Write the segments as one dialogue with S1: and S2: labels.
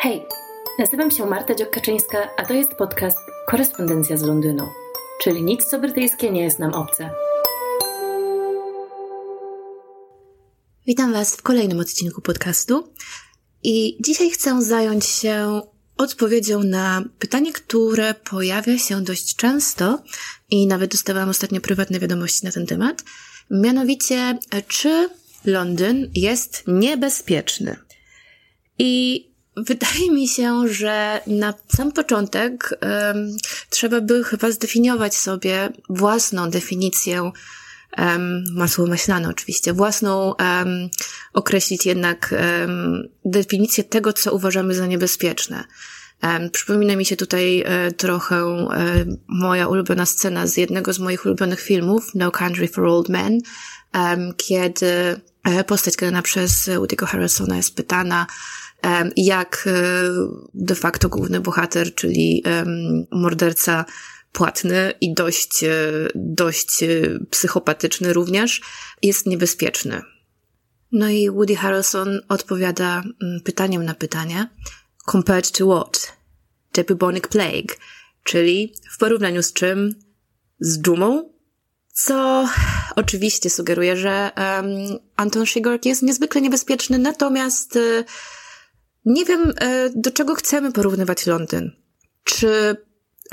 S1: Hej, nazywam się Marta Dziokaczyńska, a to jest podcast Korespondencja z Londynu, czyli nic co brytyjskie nie jest nam obce. Witam Was w kolejnym odcinku podcastu i dzisiaj chcę zająć się odpowiedzią na pytanie, które pojawia się dość często i nawet dostawałam ostatnio prywatne wiadomości na ten temat. Mianowicie, czy Londyn jest niebezpieczny? I wydaje mi się, że na sam początek um, trzeba by chyba zdefiniować sobie własną definicję um, masło maślane oczywiście, własną um, określić jednak um, definicję tego, co uważamy za niebezpieczne. Um, przypomina mi się tutaj e, trochę e, moja ulubiona scena z jednego z moich ulubionych filmów, No Country for Old Men, um, kiedy e, postać grana przez Woody'ego Harrisona jest pytana, jak e, de facto główny bohater, czyli morderca płatny i dość, e, dość e, psychopatyczny również, jest niebezpieczny. No i Woody Harrelson odpowiada mm, pytaniem na pytanie. Compared to what? The bubonic plague. Czyli w porównaniu z czym? Z dżumą? Co oczywiście sugeruje, że um, Anton Shigurg jest niezwykle niebezpieczny, natomiast nie wiem, y, do czego chcemy porównywać Londyn. Czy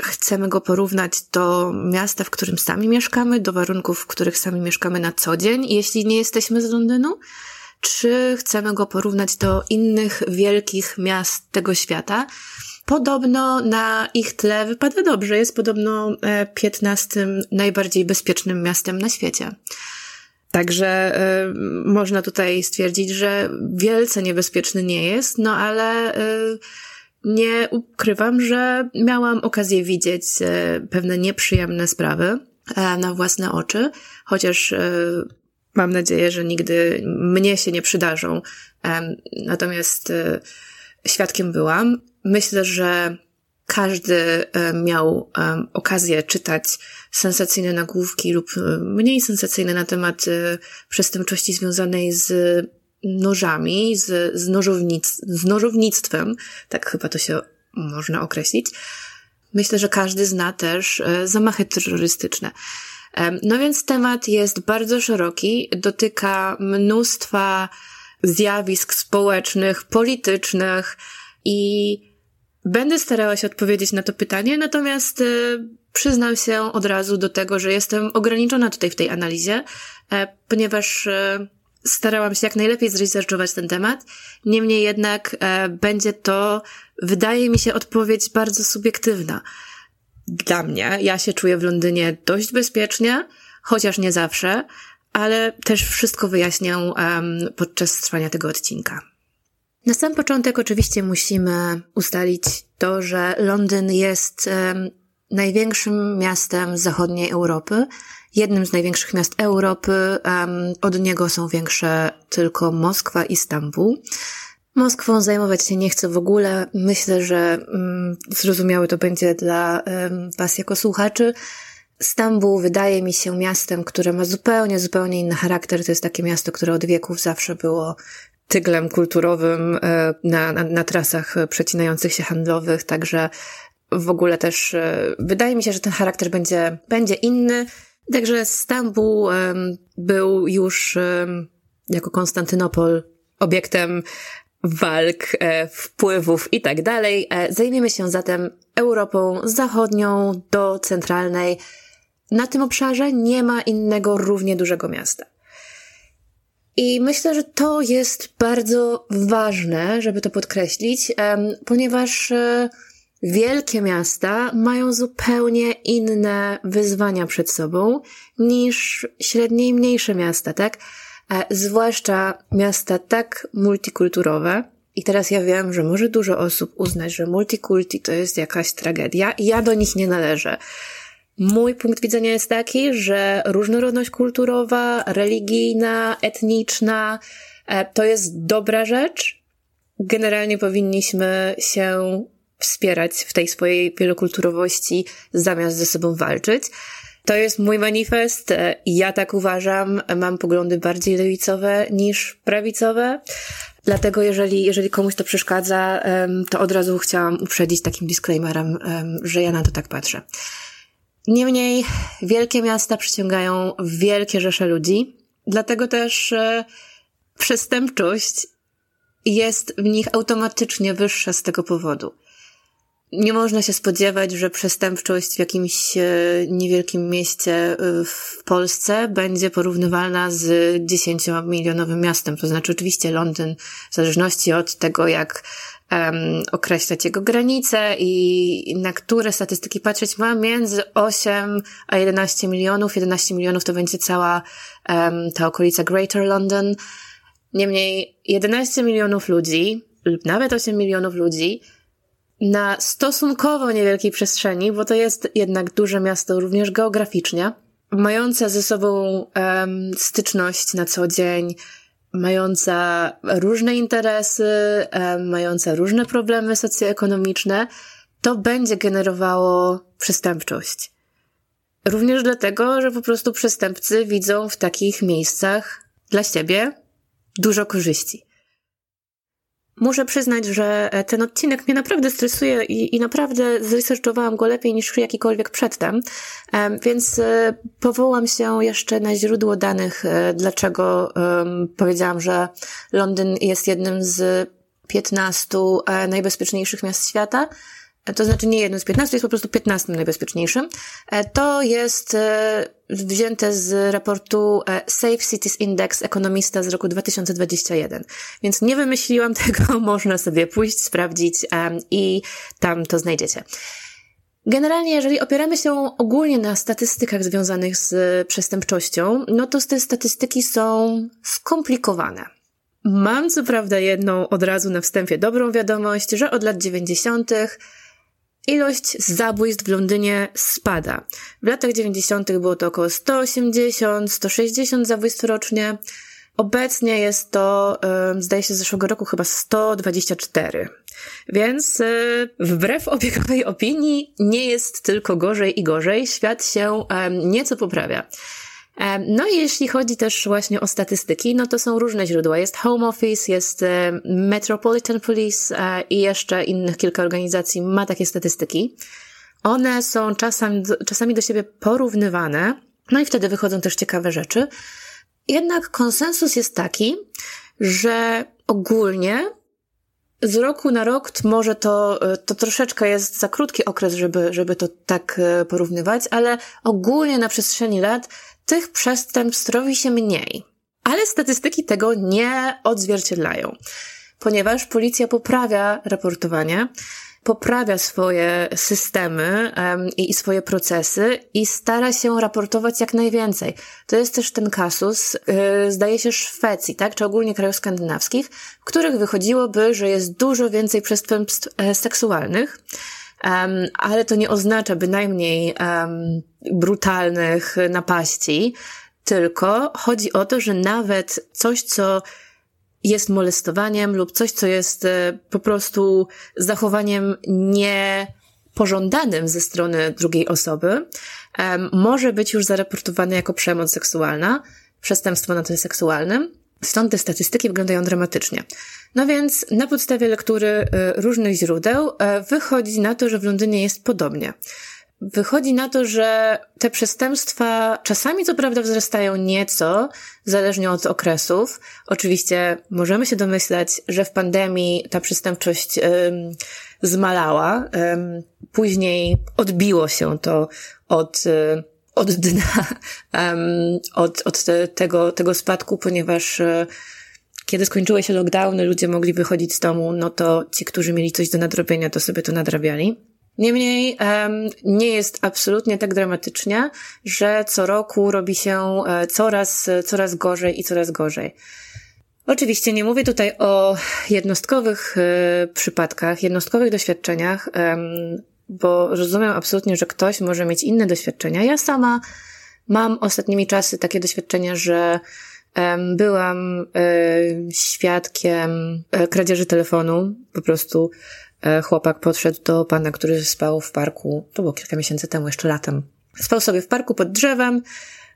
S1: chcemy go porównać do miasta, w którym sami mieszkamy, do warunków, w których sami mieszkamy na co dzień, jeśli nie jesteśmy z Londynu? Czy chcemy go porównać do innych wielkich miast tego świata? Podobno na ich tle wypada dobrze. Jest podobno 15 e, najbardziej bezpiecznym miastem na świecie. Także y, można tutaj stwierdzić, że wielce niebezpieczny nie jest, no ale y, nie ukrywam, że miałam okazję widzieć y, pewne nieprzyjemne sprawy na własne oczy, chociaż mam nadzieję, że nigdy mnie się nie przydarzą. Natomiast świadkiem byłam. Myślę, że każdy e, miał e, okazję czytać sensacyjne nagłówki lub e, mniej sensacyjne na temat przestępczości związanej z nożami, z, z, nożownic, z nożownictwem, tak chyba to się można określić. Myślę, że każdy zna też zamachy terrorystyczne. No więc temat jest bardzo szeroki, dotyka mnóstwa zjawisk społecznych, politycznych i Będę starała się odpowiedzieć na to pytanie, natomiast y, przyznam się od razu do tego, że jestem ograniczona tutaj w tej analizie, e, ponieważ y, starałam się jak najlepiej zresearchować ten temat. Niemniej jednak e, będzie to, wydaje mi się, odpowiedź bardzo subiektywna. Dla mnie, ja się czuję w Londynie dość bezpiecznie, chociaż nie zawsze, ale też wszystko wyjaśnię podczas trwania tego odcinka. Na sam początek oczywiście musimy ustalić to, że Londyn jest największym miastem zachodniej Europy, jednym z największych miast Europy. Od niego są większe tylko Moskwa i Stambuł. Moskwą zajmować się nie chcę w ogóle. Myślę, że um, zrozumiałe to będzie dla Was jako słuchaczy. Stambuł wydaje mi się miastem, które ma zupełnie, zupełnie inny charakter. To jest takie miasto, które od wieków zawsze było tyglem kulturowym e, na, na, na trasach przecinających się handlowych, także w ogóle też e, wydaje mi się, że ten charakter będzie, będzie inny. Także Stambuł był już jako Konstantynopol obiektem walk, e, wpływów i tak dalej. Zajmiemy się zatem Europą zachodnią do centralnej. Na tym obszarze nie ma innego równie dużego miasta. I myślę, że to jest bardzo ważne, żeby to podkreślić, ponieważ e, wielkie miasta mają zupełnie inne wyzwania przed sobą niż średnie i mniejsze miasta, tak? E, zwłaszcza miasta tak multikulturowe. I teraz ja wiem, że może dużo osób uznać, że multikulti to jest jakaś tragedia i ja do nich nie należę. Mój punkt widzenia jest taki, że różnorodność kulturowa, religijna, etniczna e, to jest dobra rzecz. Generalnie powinniśmy się wspierać w tej swojej wielokulturowości zamiast ze sobą walczyć. To jest mój manifest. Ja tak uważam. Mam poglądy bardziej lewicowe niż prawicowe. Dlatego jeżeli, jeżeli komuś to przeszkadza, to od razu chciałam uprzedzić takim disclaimerem, że ja na to tak patrzę. Niemniej wielkie miasta przyciągają wielkie rzesze ludzi, dlatego też e, przestępczość jest w nich automatycznie wyższa z tego powodu. Nie można się spodziewać, że przestępczość w jakimś e, niewielkim mieście e, w Polsce będzie porównywalna z 10-milionowym miastem. To znaczy, oczywiście Londyn, w zależności od tego, jak um, określać jego granice i na które statystyki patrzeć, ma między 8 a 11 milionów. 11 milionów to będzie cała um, ta okolica Greater London. Niemniej 11 milionów ludzi, lub nawet 8 milionów ludzi, na stosunkowo niewielkiej przestrzeni, bo to jest jednak duże miasto również geograficznie, mające ze sobą um, styczność na co dzień, mająca różne interesy, mająca różne problemy socjoekonomiczne, to będzie generowało przestępczość. Również dlatego, że po prostu przestępcy widzą w takich miejscach dla siebie dużo korzyści. Muszę przyznać, że e, ten odcinek mnie naprawdę stresuje i, i naprawdę zresearchowałam go lepiej niż jakikolwiek przedtem, więc e, powołam się jeszcze na źródło danych, e, dlaczego powiedziałam, że Londyn jest jednym z 15 najbezpieczniejszych miast świata to znaczy nie jednym z 15, jest po prostu 15 najbezpieczniejszym. E, to jest e, wzięte z raportu e, Safe Cities Index ekonomista z roku 2021. Więc nie wymyśliłam tego, można sobie pójść, sprawdzić i tam to znajdziecie. Generalnie, jeżeli opieramy się ogólnie na statystykach związanych z przestępczością, no to te statystyki są skomplikowane. Mam co prawda jedną od razu na wstępie dobrą wiadomość, że od lat 90 Ilość zabójstw w Londynie spada. W latach 90. było to około 180-160 zabójstw rocznie. Obecnie jest to, zdaje się, z zeszłego roku chyba 124. Więc y, wbrew obiegowej opinii nie jest tylko gorzej i gorzej. Świat się nieco poprawia. No i jeśli chodzi też właśnie o statystyki, no to są różne źródła. Jest Home Office, jest Metropolitan Police e, i jeszcze innych kilka organizacji ma takie statystyki. One są czasami, czasami do siebie porównywane, no i wtedy wychodzą też ciekawe rzeczy. Jednak konsensus jest taki, że ogólnie z roku na rok może to, e, to troszeczkę jest za krótki okres, żeby, żeby to tak e, porównywać, ale ogólnie na przestrzeni lat tych przestępstw robi się mniej. Ale statystyki tego nie odzwierciedlają, ponieważ policja poprawia raportowanie, poprawia swoje systemy um, i swoje procesy i stara się raportować jak najwięcej. To jest też ten kasus, yy, zdaje się, Szwecji, tak, czy ogólnie krajów skandynawskich, w których wychodziłoby, że jest dużo więcej przestępstw e, seksualnych, Um, ale to nie oznacza bynajmniej um, brutalnych napaści, tylko chodzi o to, że nawet coś, co jest molestowaniem lub coś, co jest e, po prostu zachowaniem niepożądanym ze strony drugiej osoby, um, może być już zareportowane jako przemoc seksualna, przestępstwo na tle seksualnym. Stąd te statystyki wyglądają dramatycznie. No więc na podstawie lektury y, różnych źródeł y, wychodzi na to, że w Londynie jest podobnie. Wychodzi na to, że te przestępstwa czasami co prawda wzrastają nieco, zależnie od okresów. Oczywiście możemy się domyślać, że w pandemii ta przestępczość ym, zmalała. Ym, później odbiło się to od, y, od dna, ym, od, od te, tego, tego spadku, ponieważ y, kiedy skończyły się lockdowny, ludzie mogli wychodzić z domu, no to ci, którzy mieli coś do nadrobienia, to sobie to nadrabiali. Niemniej um, nie jest absolutnie tak dramatycznie, że co roku robi się e, coraz, coraz gorzej i coraz gorzej. Oczywiście nie mówię tutaj o jednostkowych e, przypadkach, jednostkowych doświadczeniach, bo rozumiem absolutnie, że ktoś może mieć inne doświadczenia. Ja sama mam ostatnimi czasy takie doświadczenia, że Byłam e, świadkiem e, kradzieży telefonu. Po prostu e, chłopak podszedł do pana, który spał w parku. To było kilka miesięcy temu, jeszcze latem. Spał sobie w parku pod drzewem.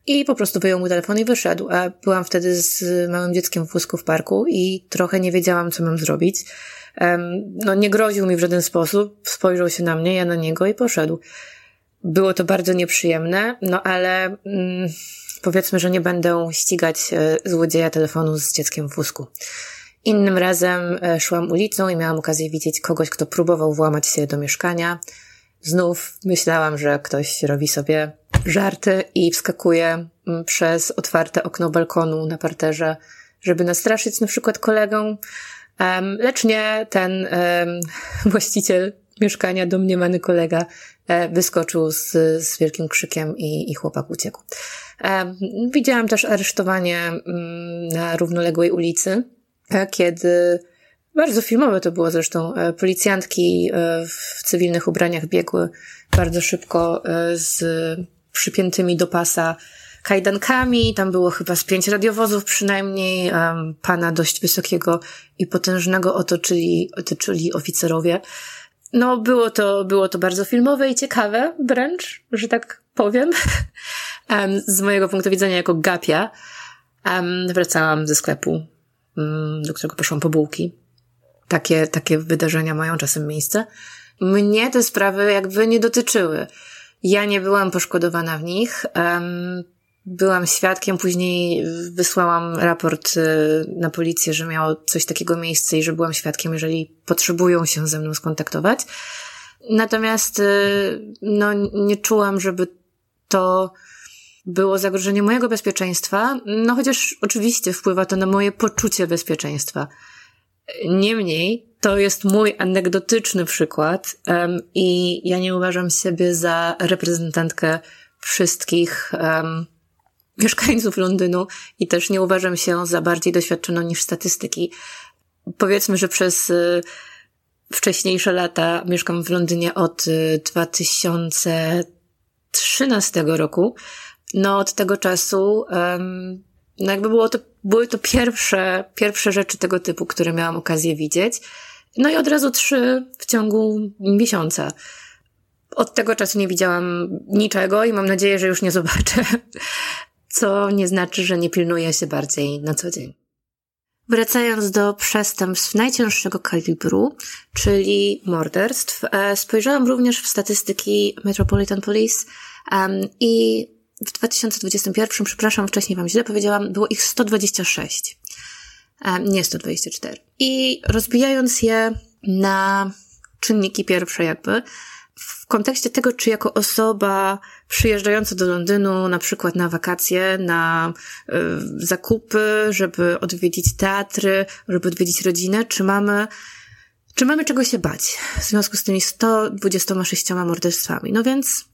S1: i po prostu wyjął mu telefon i wyszedł. A byłam wtedy z małym dzieckiem w wózku w parku i trochę nie wiedziałam, co mam zrobić. No, nie groził mi w żaden sposób, spojrzał się na mnie, ja na niego i poszedł. Było to bardzo nieprzyjemne, no ale mm, powiedzmy, że nie będę ścigać e, złodzieja telefonu z dzieckiem w wózku. Innym razem e, szłam ulicą i miałam okazję widzieć kogoś, kto próbował włamać się do mieszkania. Znów myślałam, że ktoś robi sobie żarty i wskakuje mm, przez otwarte okno balkonu na parterze, żeby nastraszyć na przykład kolegę. Lecz nie, ten właściciel mieszkania, domniemany kolega, e, wyskoczył z, z wielkim krzykiem i, i chłopak uciekł. Widziałam też aresztowanie mm, na równoległej ulicy, e, kiedy bardzo filmowe to było zresztą. E, policjantki w cywilnych ubraniach biegły bardzo szybko z przypiętymi do pasa kajdankami. Tam było chyba z pięć radiowozów przynajmniej. Pana dość wysokiego i potężnego otoczyli, otoczyli oficerowie. No, było to, było to bardzo filmowe i ciekawe, wręcz, że tak powiem. Z mojego punktu widzenia jako gapia. Wracałam ze sklepu, mm, do którego poszłam po bułki. Takie, takie wydarzenia mają czasem miejsce. Mnie te sprawy jakby nie dotyczyły. Ja nie byłam poszkodowana w nich. Byłam świadkiem, później wysłałam raport y, na policję, że miało coś takiego miejsce i że byłam świadkiem, jeżeli potrzebują się ze mną skontaktować. Natomiast y, no, nie czułam, żeby to było zagrożenie mojego bezpieczeństwa, no chociaż oczywiście wpływa to na moje poczucie bezpieczeństwa. Niemniej, to jest mój anegdotyczny przykład um, i ja nie uważam siebie za reprezentantkę wszystkich um, mieszkańców Londynu i też nie uważam się za bardziej doświadczoną niż statystyki. Powiedzmy, że przez y, wcześniejsze lata mieszkam w Londynie od 2013 y, roku. No od tego czasu, um, no jakby było to, były to pierwsze, pierwsze rzeczy tego typu, które miałam okazję widzieć. No i od razu trzy w ciągu miesiąca. Od tego czasu nie widziałam niczego i mam nadzieję, że już nie zobaczę co nie znaczy, że nie pilnuje się bardziej na co dzień. Wracając do przestępstw najcięższego kalibru, czyli morderstw, e, spojrzałam również w statystyki Metropolitan Police i w 2021, przepraszam, wcześniej Wam źle powiedziałam, było ich 126, um, nie 124. I rozbijając je na czynniki pierwsze jakby, w kontekście tego, czy jako osoba przyjeżdżająca do Londynu, na przykład na wakacje, na y, zakupy, żeby odwiedzić teatry, żeby odwiedzić rodzinę, czy mamy, czy mamy czego się bać w związku z tymi 126 morderstwami? No więc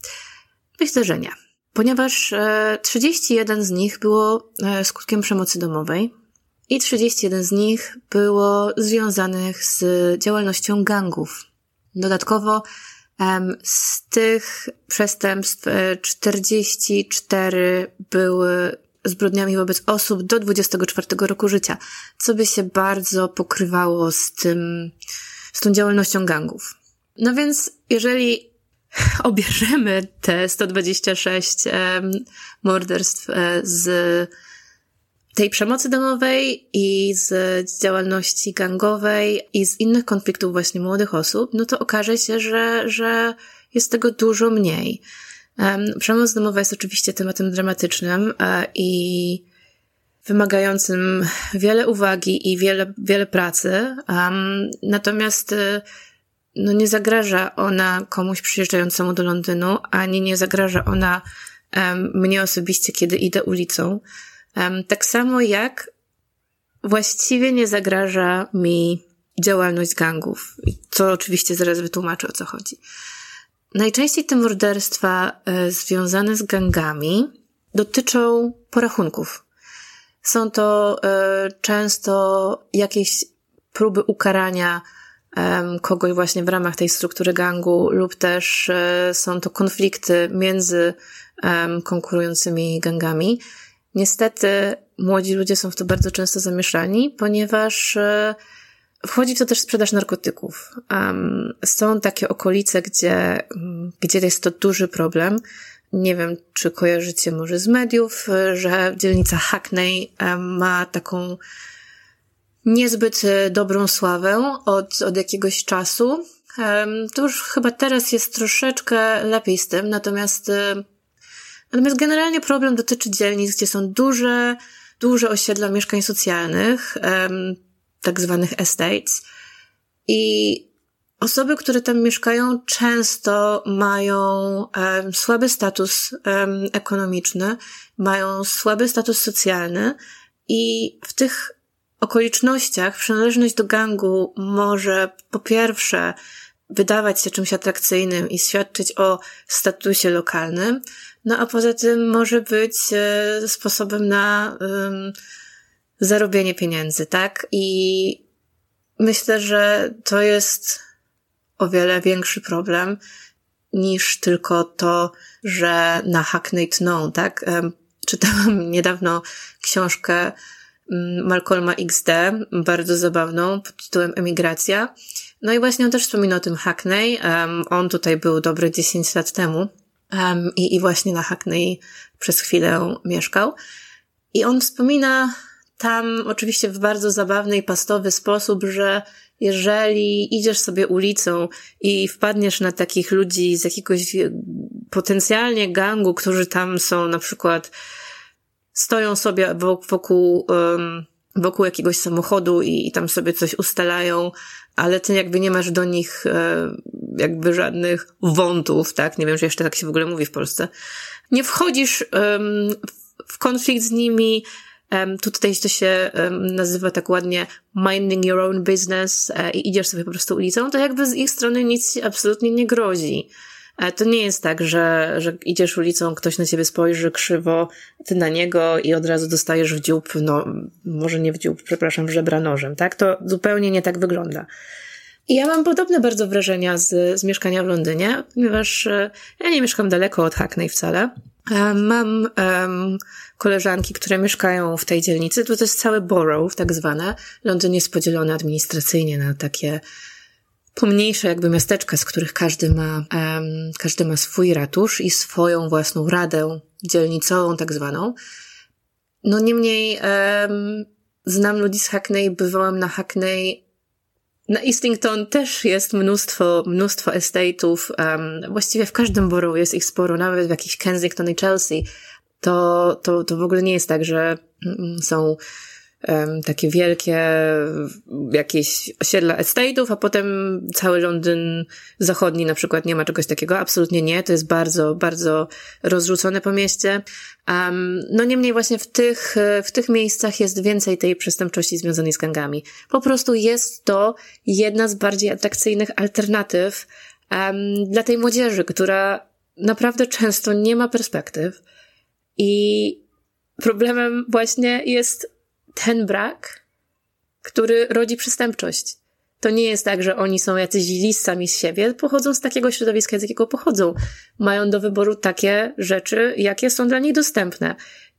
S1: myślę, że nie. Ponieważ y, 31 z nich było y, skutkiem przemocy domowej i 31 z nich było związanych z działalnością gangów. Dodatkowo z tych przestępstw 44 e, były zbrodniami wobec osób do 24 roku życia, co by się bardzo pokrywało z tym, z tą działalnością gangów. No więc, jeżeli obierzemy te 126 morderstw e, z tej przemocy domowej i z działalności gangowej i z innych konfliktów właśnie młodych osób, no to okaże się, że, że jest tego dużo mniej. Przemoc domowa jest oczywiście tematem dramatycznym e, i wymagającym wiele uwagi i wiele, wiele pracy. Natomiast e, no nie zagraża ona komuś przyjeżdżającemu do Londynu, ani nie zagraża ona um, mnie osobiście, kiedy idę ulicą. Tak samo jak właściwie nie zagraża mi działalność gangów, co oczywiście zaraz wytłumaczę o co chodzi. Najczęściej te morderstwa e, związane z gangami dotyczą porachunków. Są to e, często jakieś próby ukarania kogoś właśnie w ramach tej struktury gangu, lub też e, są to konflikty między konkurującymi gangami. Niestety młodzi ludzie są w to bardzo często zamieszani, ponieważ e, wchodzi w to też sprzedaż narkotyków. Są takie okolice, gdzie, gdzie jest to duży problem. Nie wiem, czy kojarzycie może z mediów, że dzielnica Hackney ma taką niezbyt dobrą sławę od, od jakiegoś czasu. To już chyba teraz jest troszeczkę lepiej z tym, natomiast, natomiast generalnie problem dotyczy dzielnic, gdzie są duże, duże osiedla mieszkań socjalnych, tak zwanych estates. I osoby, które tam mieszkają, często mają słaby status ekonomiczny, mają słaby status socjalny i w tych okolicznościach przynależność do gangu może po pierwsze wydawać się czymś atrakcyjnym i świadczyć o statusie lokalnym, no a poza tym może być e, sposobem na um, zarobienie pieniędzy, tak? I myślę, że to jest o wiele większy problem niż tylko to, że na Hackney tną, tak? Czytałam niedawno książkę Malcolma XD, bardzo zabawną, pod tytułem Emigracja. No i właśnie on też wspomina o tym Hackney. Um, on tutaj był dobre 10 lat temu um, i, i właśnie na Hackney przez chwilę mieszkał. I on wspomina tam oczywiście w bardzo zabawny i pastowy sposób, że jeżeli idziesz sobie ulicą i wpadniesz na takich ludzi z jakiegoś potencjalnie gangu, którzy tam są na przykład stoją sobie wokół, wokół jakiegoś samochodu i, tam sobie coś ustalają, ale ty jakby nie masz do nich e, jakby żadnych wątów, tak? Nie wiem, że jeszcze tak się w ogóle mówi w Polsce. Nie wchodzisz w konflikt z nimi, Um, tutaj to się nazywa tak ładnie minding your own business e, i idziesz sobie po prostu ulicą, to jakby z ich strony nic absolutnie nie grozi. To nie jest tak, że, że idziesz ulicą, ktoś na ciebie spojrzy krzywo, ty na niego i od razu dostajesz w dziób, no może nie w dziób, przepraszam, w żebra nożem, tak? To zupełnie nie tak wygląda. I ja mam podobne bardzo wrażenia z, z mieszkania w Londynie, ponieważ e, ja nie mieszkam daleko od Hackney wcale. E, mam um, koleżanki, które mieszkają w tej dzielnicy. To jest całe borough, tak zwane. Londyn jest podzielony administracyjnie na takie pomniejsze jakby miasteczka, z których każdy ma, um, każdy ma swój ratusz i swoją własną radę dzielnicową, tak zwaną. No niemniej um, znam ludzi z Hackney, bywałam na Hackney na Eastington też jest mnóstwo, mnóstwo estate'ów. Um, właściwie w każdym borough jest ich sporo, nawet w jakichś Kensington i Chelsea. To, to, to w ogóle nie jest tak, że mm, takie wielkie jakieś osiedla estate'ów, a potem cały Londyn zachodni na przykład nie ma czegoś takiego. Absolutnie nie. To jest bardzo, bardzo rozrzucone po mieście. Um, no niemniej właśnie w tych, w tych miejscach jest więcej tej przestępczości związanej z gangami. Po prostu jest to jedna z bardziej atrakcyjnych alternatyw um, dla tej młodzieży, która naprawdę często nie ma perspektyw i problemem właśnie jest ten brak, który rodzi przestępczość. To nie jest tak, że oni są jacyś źli z siebie, pochodzą z takiego środowiska, z jakiego pochodzą. Mają do wyboru takie rzeczy, jakie są dla nich dostępne.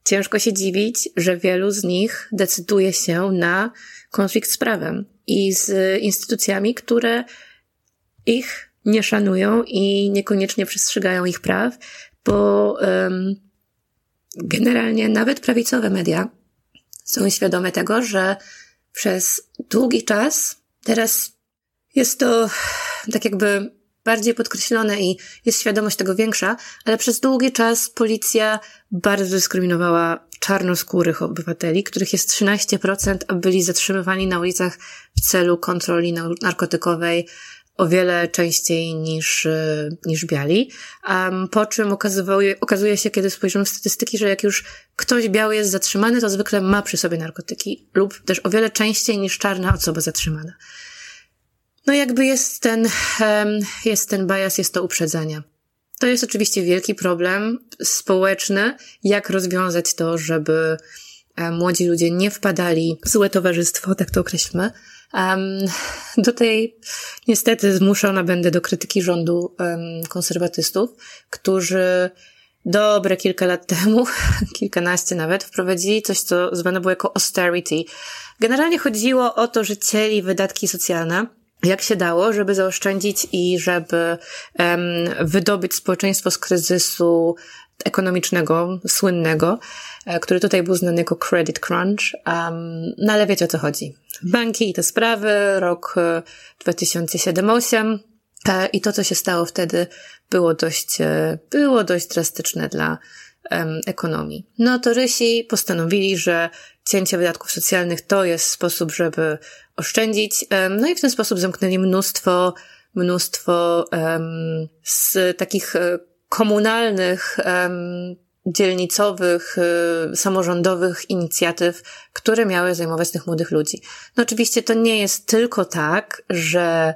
S1: Ciężko się dziwić, że wielu z nich decyduje się na konflikt z prawem i z instytucjami, które ich nie szanują i niekoniecznie przestrzegają ich praw, bo um, generalnie nawet prawicowe media są świadome tego, że przez długi czas, teraz jest to tak jakby bardziej podkreślone i jest świadomość tego większa, ale przez długi czas policja bardzo dyskryminowała czarnoskórych obywateli, których jest 13%, a byli zatrzymywani na ulicach w celu kontroli narkotykowej, o wiele częściej niż, e, niż biali. Um, po czym okazuje, okazuje się, kiedy spojrzymy w statystyki, że jak już ktoś biały jest zatrzymany, to zwykle ma przy sobie narkotyki lub też o wiele częściej niż czarna osoba zatrzymana. No jakby jest ten, jest ten bias, jest to uprzedzenie. To jest oczywiście wielki problem społeczny, jak rozwiązać to, żeby młodzi ludzie nie wpadali w złe towarzystwo, tak to określmy. Um, tutaj niestety zmuszona będę do krytyki rządu um, konserwatystów, którzy dobre kilka lat temu, kilkanaście nawet, wprowadzili coś, co zwane było jako austerity. Generalnie chodziło o to, że cieli wydatki socjalne jak się dało, żeby zaoszczędzić i żeby um, wydobyć społeczeństwo z kryzysu ekonomicznego, słynnego, e, który tutaj był znany jako credit crunch. Um, no ale wiecie o co chodzi. Banki i te sprawy, rok 2007-2008 e, i to, co się stało wtedy, było dość, e, było dość drastyczne dla um, ekonomii. No to Rysi postanowili, że cięcie wydatków socjalnych to jest sposób, żeby oszczędzić, um, no i w ten sposób zamknęli mnóstwo, mnóstwo um, z takich e, komunalnych, dzielnicowych, y, samorządowych inicjatyw, które miały zajmować tych młodych ludzi. No oczywiście to nie jest tylko tak, że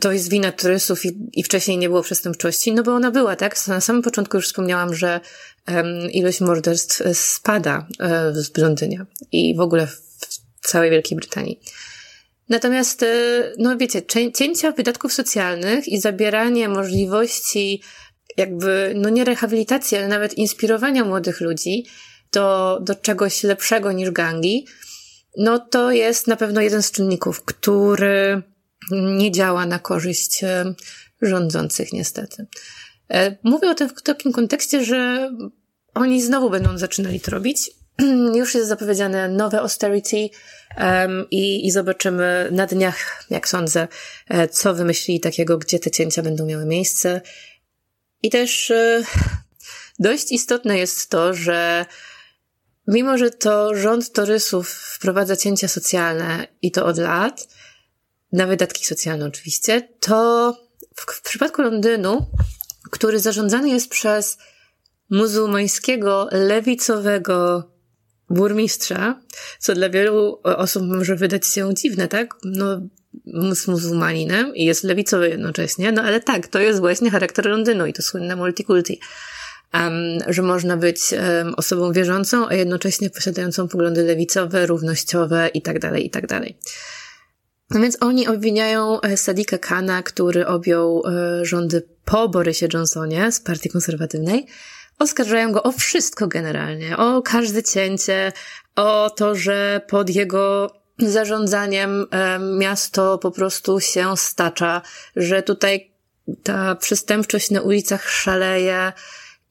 S1: to jest wina turystów i, i wcześniej nie było przestępczości, no bo ona była, tak? Na samym początku już wspomniałam, że um, ilość morderstw e, spada um, w Londynie i w ogóle w całej Wielkiej Brytanii. Natomiast, e, no wiecie, cięcia wydatków socjalnych i zabieranie możliwości jakby, no nie rehabilitacji, ale nawet inspirowania młodych ludzi do, do czegoś lepszego niż gangi, no to jest na pewno jeden z czynników, który nie działa na korzyść e, rządzących niestety. E, mówię o tym w takim kontekście, że oni znowu będą zaczynali to robić. Już jest zapowiedziane nowe austerity um, i, i zobaczymy na dniach, jak sądzę, e, co wymyślili takiego, gdzie te cięcia będą miały miejsce. I też dość istotne jest to, że mimo, że to rząd torysów wprowadza cięcia socjalne i to od lat, na wydatki socjalne oczywiście, to w, w przypadku Londynu, który zarządzany jest przez muzułmańskiego, lewicowego burmistrza, co dla wielu osób może wydać się dziwne, tak? No, jest muzułmaninem i jest lewicowy jednocześnie, no ale tak, to jest właśnie charakter Londynu i to słynne multikulti. Um, że można być um, osobą wierzącą, a jednocześnie posiadającą poglądy lewicowe, równościowe i tak dalej, i tak. No więc oni obwiniają e, Sadika Kana, który objął e, rządy po Borysie Johnsonie z partii konserwatywnej. Oskarżają go o wszystko generalnie, o każde cięcie, o to, że pod jego zarządzaniem miasto po prostu się stacza, że tutaj ta przestępczość na ulicach szaleje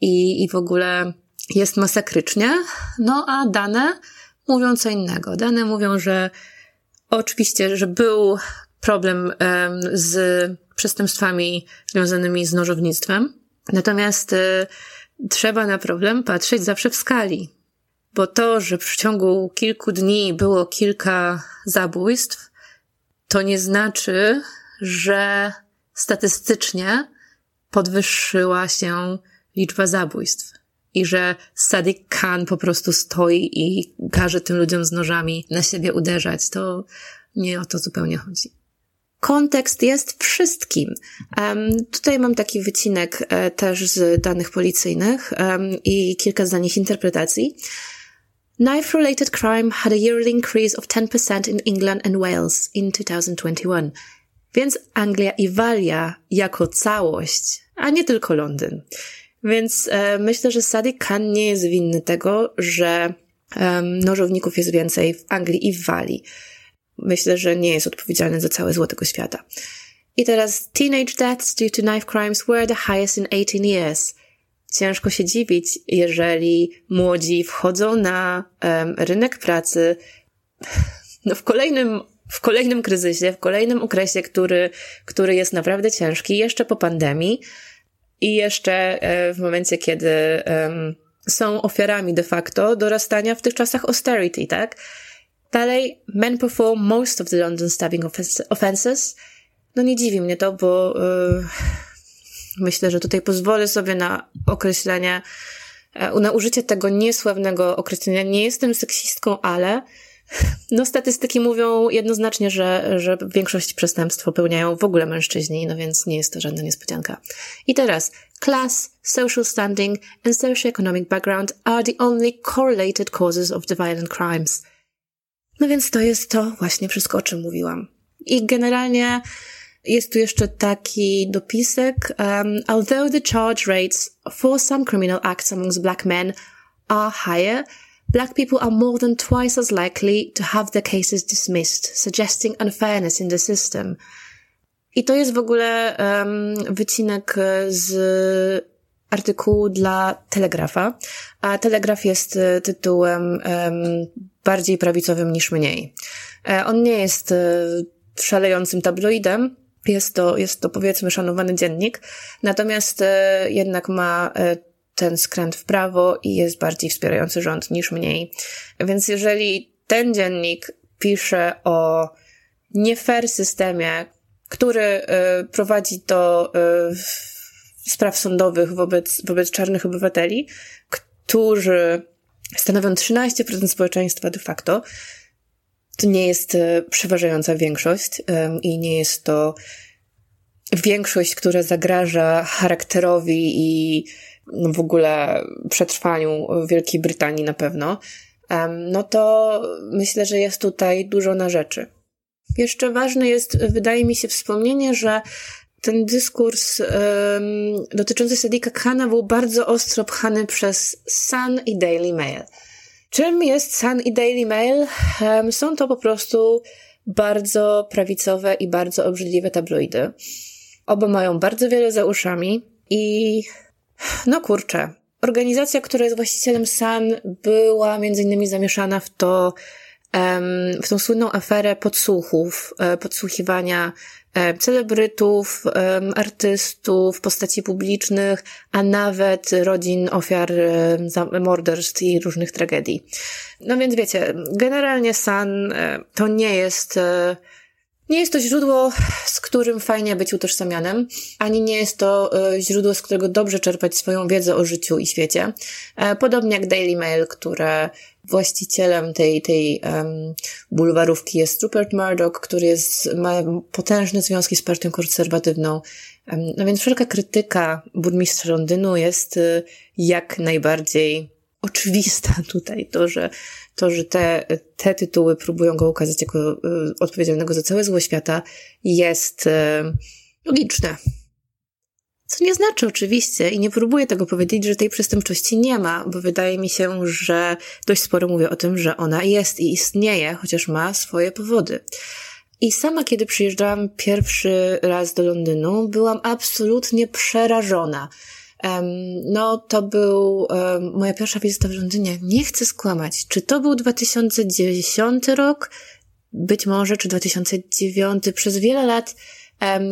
S1: i, i w ogóle jest masakrycznie. No a dane mówią co innego. Dane mówią, że Oczywiście, że był problem z przestępstwami związanymi z nożownictwem, natomiast e, trzeba na problem patrzeć zawsze w skali, bo to, że w ciągu kilku dni było kilka zabójstw, to nie znaczy, że statystycznie podwyższyła się liczba zabójstw i że Sadiq Khan po prostu stoi i każe tym ludziom z nożami na siebie uderzać. To nie o to zupełnie chodzi. Kontekst jest wszystkim. Um, tutaj mam taki wycinek e, też z danych policyjnych um, i kilka z nich interpretacji. Knife-related crime had a yearly increase of 10% in England and Wales in 2021. Więc Anglia i Walia jako całość, a nie tylko Londyn. Więc e, myślę, że Sadiq Khan nie jest winny tego, że e, nożowników jest więcej w Anglii i w Walii. Myślę, że nie jest odpowiedzialny za całe zło tego świata. I teraz teenage deaths due to knife crimes were the highest in 18 years. Ciężko się dziwić, jeżeli młodzi wchodzą na um, rynek pracy no, w kolejnym w kolejnym kryzysie, w kolejnym okresie, który, który jest naprawdę ciężki, jeszcze po pandemii, i jeszcze e, w momencie, kiedy um, są ofiarami de facto dorastania w tych czasach austerity, tak? Dalej, men perform most of the London stabbing offenses. No nie dziwi mnie to, bo yy, myślę, że tutaj pozwolę sobie na określenie, yy, na użycie tego niesławnego określenia. Nie jestem seksistką, ale no, statystyki mówią jednoznacznie, że, że większość przestępstw popełniają w ogóle mężczyźni, no więc nie jest to żadna niespodzianka. I teraz, class, social standing and socioeconomic background are the only correlated causes of the violent crimes. No więc to jest to właśnie wszystko, o czym mówiłam. I generalnie jest tu jeszcze taki dopisek. Um, although the charge rates for some criminal acts amongst black men are higher, Black people are more than twice as likely to have their cases dismissed, suggesting unfairness in the system. I to jest w ogóle um, wycinek z artykułu dla Telegrafa, a Telegraf jest e, tytułem um, bardziej prawicowym niż mniej. E, on nie jest e, szalejącym tabloidem, jest to, jest to powiedzmy szanowany dziennik, natomiast jednak ma ten skręt w prawo i jest bardziej wspierający rząd niż mniej. Więc jeżeli ten dziennik pisze o nie fair systemie, który prowadzi do spraw sądowych wobec, wobec czarnych obywateli, którzy stanowią 13% społeczeństwa de facto. To nie jest e, przeważająca większość i nie jest to większość, która zagraża charakterowi i no w ogóle przetrwaniu Wielkiej Brytanii na pewno, no to myślę, że jest tutaj dużo na rzeczy. Jeszcze ważne jest, wydaje mi się, wspomnienie, że ten dyskurs um, dotyczący Sadika Khana był bardzo ostro pchany przez Sun i Daily Mail. Czym jest Sun i Daily Mail? Są to po prostu bardzo prawicowe i bardzo obrzydliwe tabloidy. Oba mają bardzo wiele za uszami i no kurczę. Organizacja, która jest właścicielem Sun, była między innymi zamieszana w to, w tą słynną aferę podsłuchów, e, podsłuchiwania celebrytów, artystów, postaci publicznych, a nawet rodzin ofiar morderstw i różnych tragedii. No więc wiecie, generalnie Sun e, to nie jest e, nie jest to źródło, z którym fajnie być utożsamianym, ani nie jest to źródło, z którego dobrze czerpać swoją wiedzę o życiu i świecie. Podobnie jak Daily Mail, które właścicielem tej, tej um, bulwarówki jest Rupert Murdoch, który jest, ma potężne związki z partią konserwatywną. No więc wszelka krytyka burmistrza Londynu jest y, jak najbardziej oczywista tutaj. To, że, to, że te, te tytuły próbują go ukazać jako y, odpowiedzialnego za całe zło świata jest y, logiczne. Co nie znaczy oczywiście i nie próbuję tego powiedzieć, że tej przestępczości nie ma, bo wydaje mi się, że dość sporo mówię o tym, że ona jest i istnieje, chociaż ma swoje powody. I sama, kiedy przyjeżdżałam pierwszy raz do Londynu, byłam absolutnie przerażona. No, to był moja pierwsza wizyta w Londynie. Nie chcę skłamać. Czy to był 2010 rok? Być może, czy 2009. Przez wiele lat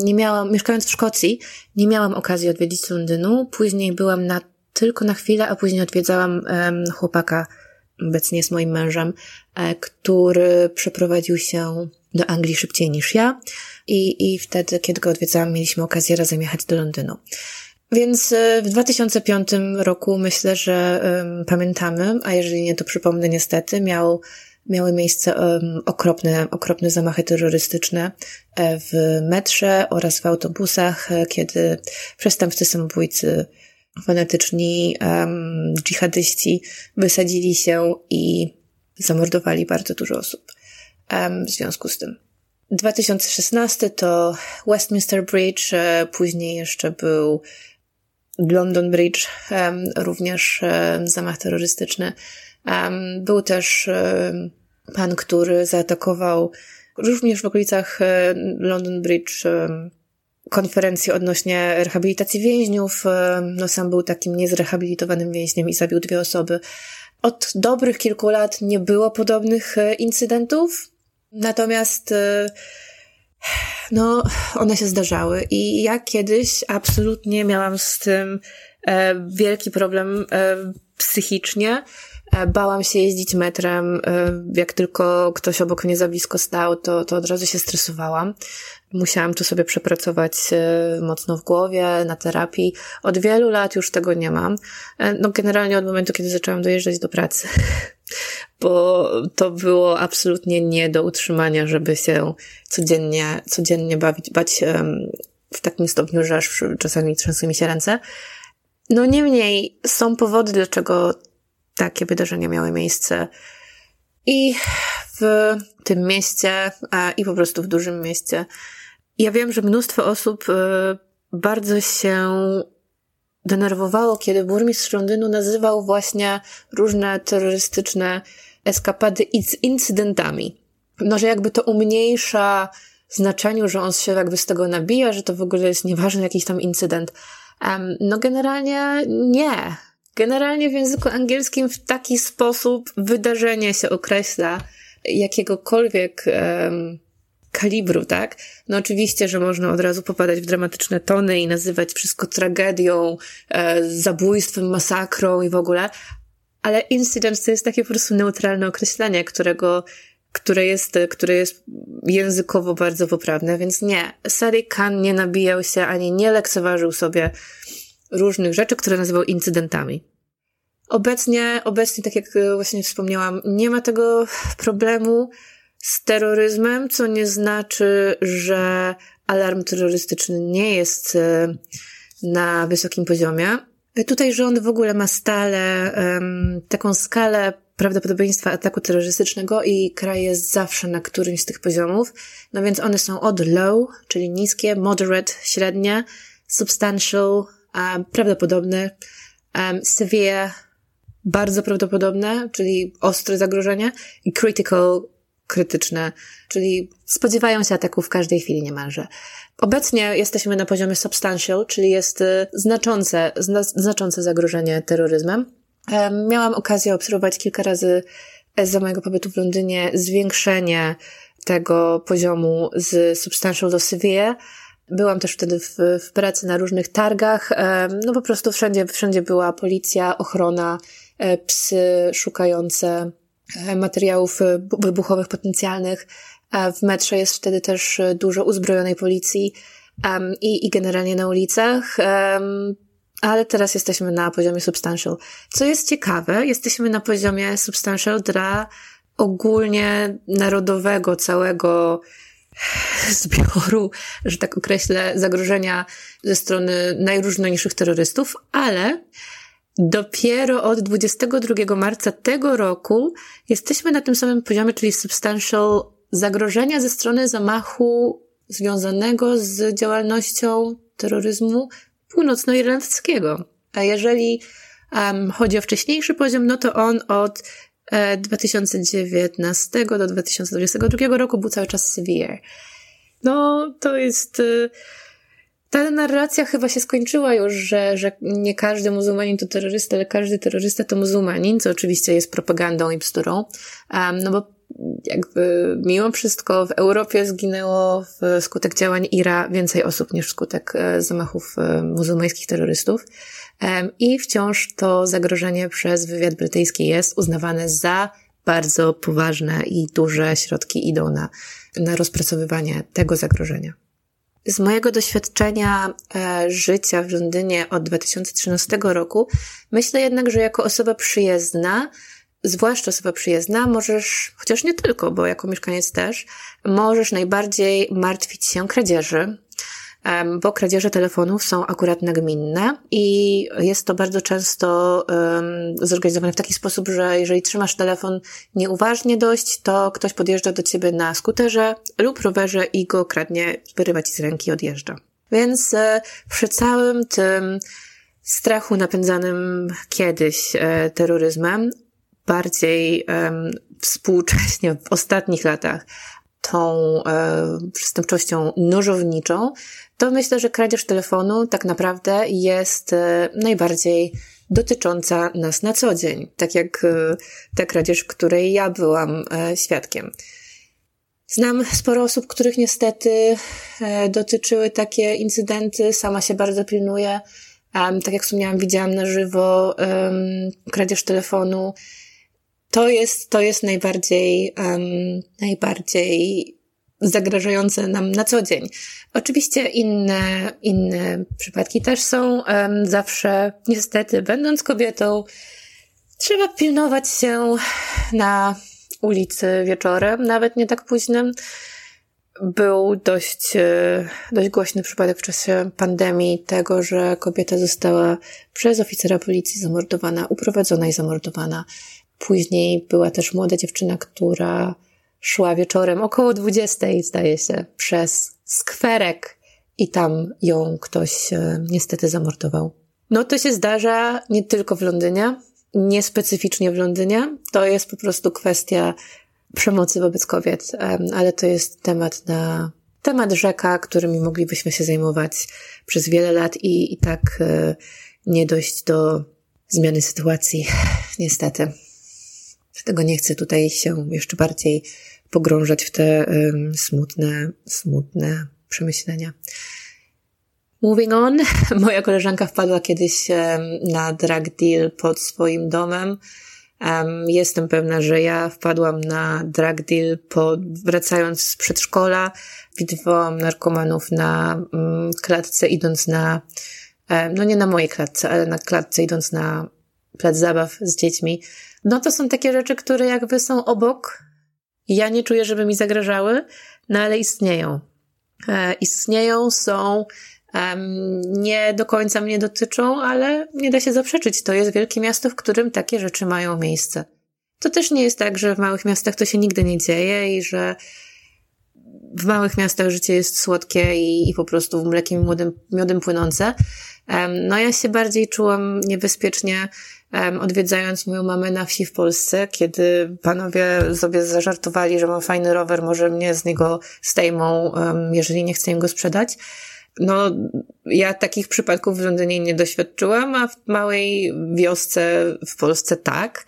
S1: nie miałam, mieszkając w Szkocji, nie miałam okazji odwiedzić Londynu. Później byłam na, tylko na chwilę, a później odwiedzałam chłopaka, obecnie jest moim mężem, e, który przeprowadził się do Anglii szybciej niż ja. I, I wtedy, kiedy go odwiedzałam, mieliśmy okazję razem jechać do Londynu. Więc e, w 2005 roku myślę, że um, pamiętamy, a jeżeli nie, to przypomnę niestety, miał miały miejsce um, okropne, okropne zamachy terrorystyczne e, w metrze oraz w autobusach, e, kiedy przestępcy samobójcy, fanatyczni um, dżihadyści wysadzili się i zamordowali bardzo dużo osób um, w związku z tym. 2016 to Westminster Bridge, później jeszcze był London Bridge, również zamach terrorystyczny. Był też pan, który zaatakował również w okolicach e, London Bridge e, konferencję odnośnie rehabilitacji więźniów. E, no sam był takim niezrehabilitowanym więźniem i zabił dwie osoby. Od dobrych kilku lat nie było podobnych incydentów, natomiast no, one się zdarzały i ja kiedyś absolutnie miałam z tym wielki problem psychicznie. E, bałam się jeździć metrem. E, jak tylko ktoś obok mnie za blisko stał, to, to od razu się stresowałam. Musiałam tu sobie przepracować e, mocno w głowie, na terapii. Od wielu lat już tego nie mam. No generalnie od momentu, kiedy zaczęłam dojeżdżać do pracy. Bo to było absolutnie nie do utrzymania, żeby się codziennie, codziennie bawić, bać w takim stopniu, że aż czasami trzęsły mi się ręce. No niemniej są powody, dlaczego takie wydarzenia miały miejsce i w tym mieście, i po prostu w dużym mieście. Ja wiem, że mnóstwo osób e, bardzo się denerwowało, kiedy burmistrz Londynu nazywał właśnie różne terrorystyczne eskapady incydentami. No, że jakby to umniejsza znaczeniu, że on się jakby z tego nabija, że to w ogóle jest nieważny jakiś tam incydent. Um, no generalnie nie. Generalnie w języku angielskim w taki sposób wydarzenie się określa jakiegokolwiek um, kalibru, tak? No oczywiście, że można od razu popadać w dramatyczne tony i nazywać wszystko tragedią, e, zabójstwem, masakrą i w ogóle, ale incident to jest takie po prostu neutralne określenie, którego które jest, które jest językowo bardzo poprawne, więc nie, Sadiq Khan nie nabijał się ani nie lekceważył sobie różnych rzeczy, które nazywał incydentami. Obecnie, obecnie, tak jak właśnie wspomniałam, nie ma tego problemu z terroryzmem, co nie znaczy, że alarm terrorystyczny nie jest e, na wysokim poziomie. Tutaj rząd w ogóle ma stale um, taką skalę prawdopodobieństwa ataku terrorystycznego i kraj jest zawsze na którymś z tych poziomów. No więc one są od low, czyli niskie, moderate, średnie, substantial, um, prawdopodobne, um, severe, bardzo prawdopodobne, czyli ostre zagrożenie i critical, krytyczne, czyli spodziewają się ataków w każdej chwili niemalże. Obecnie jesteśmy na poziomie substantial, czyli jest y, znaczące, zna, znaczące zagrożenie terroryzmem. Miałam okazję obserwować kilka razy za mojego pobytu w Londynie zwiększenie tego poziomu z substantial do severe. Byłam też wtedy w, w pracy na różnych targach. No po prostu wszędzie, wszędzie była policja, ochrona, e, psy szukające materiałów e, wybuchowych potencjalnych. W metrze jest wtedy też dużo uzbrojonej policji i, i generalnie na ulicach ale teraz jesteśmy na poziomie substantial. Co jest ciekawe, jesteśmy na poziomie substantial dla ogólnie narodowego całego zbioru, że tak określę, zagrożenia ze strony najróżniejszych terrorystów, ale dopiero od 22 marca tego roku jesteśmy na tym samym poziomie, czyli substantial zagrożenia ze strony zamachu związanego z działalnością terroryzmu północnoirlandzkiego. A jeżeli um, chodzi o wcześniejszy poziom, no to on od e, 2019 do 2022 roku był cały czas severe. No, to jest... E, ta narracja chyba się skończyła już, że, że nie każdy muzułmanin to terrorysta, ale każdy terrorysta to muzułmanin, co oczywiście jest propagandą i bzdurą. Um, no bo jakby mimo wszystko w Europie zginęło wskutek działań IRA więcej osób niż wskutek e, zamachów e, muzułmańskich terrorystów. I wciąż to zagrożenie przez wywiad brytyjski jest uznawane za bardzo poważne i duże środki idą na, na rozpracowywanie tego zagrożenia. Z mojego doświadczenia e, życia w Londynie od 2013 roku, myślę jednak, że jako osoba przyjezdna, zwłaszcza osoba przyjezdna, możesz, chociaż nie tylko, bo jako mieszkaniec też, możesz najbardziej martwić się kradzieży, bo kradzieże telefonów są akurat nagminne i jest to bardzo często zorganizowane w taki sposób, że jeżeli trzymasz telefon nieuważnie dość, to ktoś podjeżdża do ciebie na skuterze lub rowerze i go kradnie, wyrywa ci z ręki i odjeżdża. Więc e, przy całym tym strachu napędzanym kiedyś e, terroryzmem, bardziej współcześnie w ostatnich latach tą e, przestępczością nożowniczą, to myślę, że kradzież telefonu tak naprawdę jest e, najbardziej dotycząca nas na co dzień, tak jak e, ta kradzież, której ja byłam e, świadkiem. Znam sporo osób, których niestety dotyczyły takie incydenty, sama się bardzo pilnuję. tak jak wspomniałam, widziałam na żywo kradzież telefonu to jest, to jest najbardziej, najbardziej zagrażające nam na co dzień. Oczywiście inne, inne przypadki też są. Zawsze, niestety, będąc kobietą, trzeba pilnować się na ulicy wieczorem, nawet nie tak późnym. Był dość, e, dość głośny przypadek w czasie pandemii tego, że kobieta została przez oficera policji zamordowana, uprowadzona i zamordowana Później była też młoda dziewczyna, która szła wieczorem około 20, zdaje się, przez skwerek i tam ją ktoś e, niestety zamordował. No to się zdarza nie tylko w Londynie, nie specyficznie w Londynie. To jest po prostu kwestia przemocy wobec kobiet, ale to jest temat na temat rzeka, którymi moglibyśmy się zajmować przez wiele lat i, i tak e, nie dojść do zmiany sytuacji, niestety. Dlatego nie chcę tutaj się jeszcze bardziej pogrążać w te smutne, smutne przemyślenia. Moving on, moja koleżanka wpadła kiedyś na drug deal pod swoim domem. Jestem pewna, że ja wpadłam na drug deal po, wracając z przedszkola. Widywałam narkomanów na um, klatce idąc na, no nie na mojej klatce, ale na klatce idąc na plac zabaw z dziećmi. No to są takie rzeczy, które jakby są obok. Ja nie czuję, żeby mi zagrażały, no ale istnieją. E, istnieją, są, nie do końca mnie dotyczą, ale nie da się zaprzeczyć. To jest wielkie miasto, w którym takie rzeczy mają miejsce. To też nie jest tak, że w małych miastach to się nigdy nie dzieje i że w małych miastach życie jest słodkie i, i po prostu mlekiem i miodem, płynące. No ja się bardziej czułam niebezpiecznie odwiedzając moją mamę na wsi w Polsce, kiedy panowie sobie zażartowali, że mam fajny rower, może mnie z niego zdejmą, jeżeli nie chcę im go sprzedać. No, ja takich przypadków w Londynie nie doświadczyłam, a w małej wiosce w Polsce tak.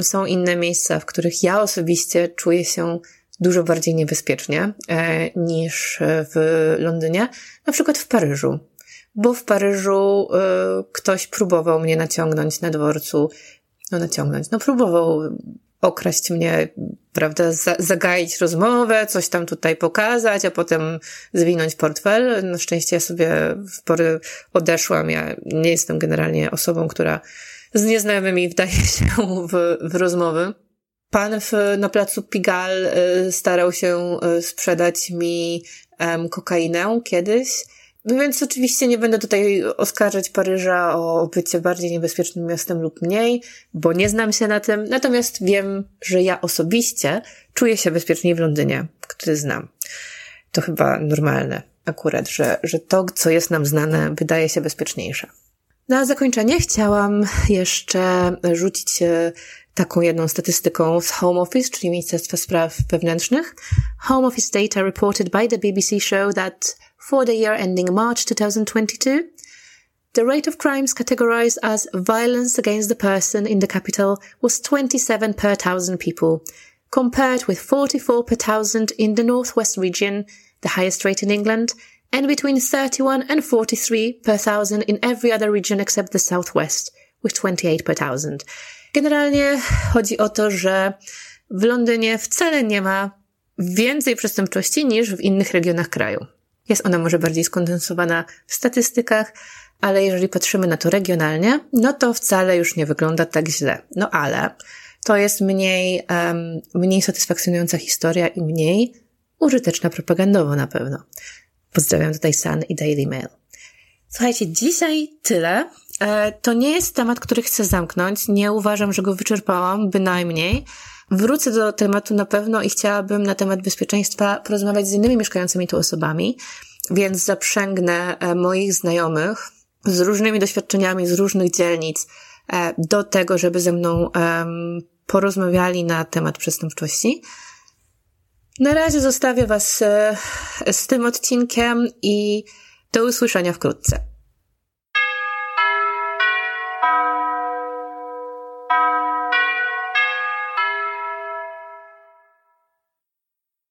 S1: Są inne miejsca, w których ja osobiście czuję się dużo bardziej niebezpiecznie e, niż w Londynie, na przykład w Paryżu bo w Paryżu y, ktoś próbował mnie naciągnąć na dworcu. No naciągnąć, no próbował okraść mnie, prawda, za, zagaić rozmowę, coś tam tutaj pokazać, a potem zwinąć portfel. Na szczęście ja sobie w pory odeszłam. Ja nie jestem generalnie osobą, która z nieznajomymi wdaje się w, w rozmowy. Pan w, na placu Pigal y, starał się y, sprzedać mi kokainę kiedyś. No więc oczywiście nie będę tutaj oskarżać Paryża o bycie bardziej niebezpiecznym miastem lub mniej, bo nie znam się na tym. Natomiast wiem, że ja osobiście czuję się bezpieczniej w Londynie, który znam. To chyba normalne akurat, że, że to, co jest nam znane, wydaje się bezpieczniejsze. Na zakończenie chciałam jeszcze rzucić taką jedną statystyką z Home Office, czyli Ministerstwa Spraw Wewnętrznych. Home Office data reported by the BBC show that for the year ending March 2022, the rate of crimes categorized as violence against the person in the capital was 27 per thousand people, compared with 44 per thousand in the Northwest region, the highest rate in England, and between 31 and 43 per thousand in every other region except the Southwest, with 28 per thousand. Generalnie chodzi o to, że w Londynie wcale nie ma więcej przestępczości niż w innych regionach kraju. Jest ona może bardziej skondensowana w statystykach, ale jeżeli patrzymy na to regionalnie, no to wcale już nie wygląda tak źle. No ale to jest mniej, um, mniej satysfakcjonująca historia i mniej użyteczna propagandowo na pewno. Pozdrawiam tutaj Sun i Daily Mail. Słuchajcie, dzisiaj tyle. E, to nie jest temat, który chcę zamknąć. Nie uważam, że go wyczerpałam, bynajmniej. Wrócę do tematu na pewno i chciałabym na temat bezpieczeństwa porozmawiać z innymi mieszkającymi tu osobami, więc zaprzęgnę e, moich znajomych z różnymi doświadczeniami z różnych dzielnic e, do tego, żeby ze mną porozmawiali na temat przestępczości. Na razie zostawię Was z tym odcinkiem i do usłyszenia wkrótce.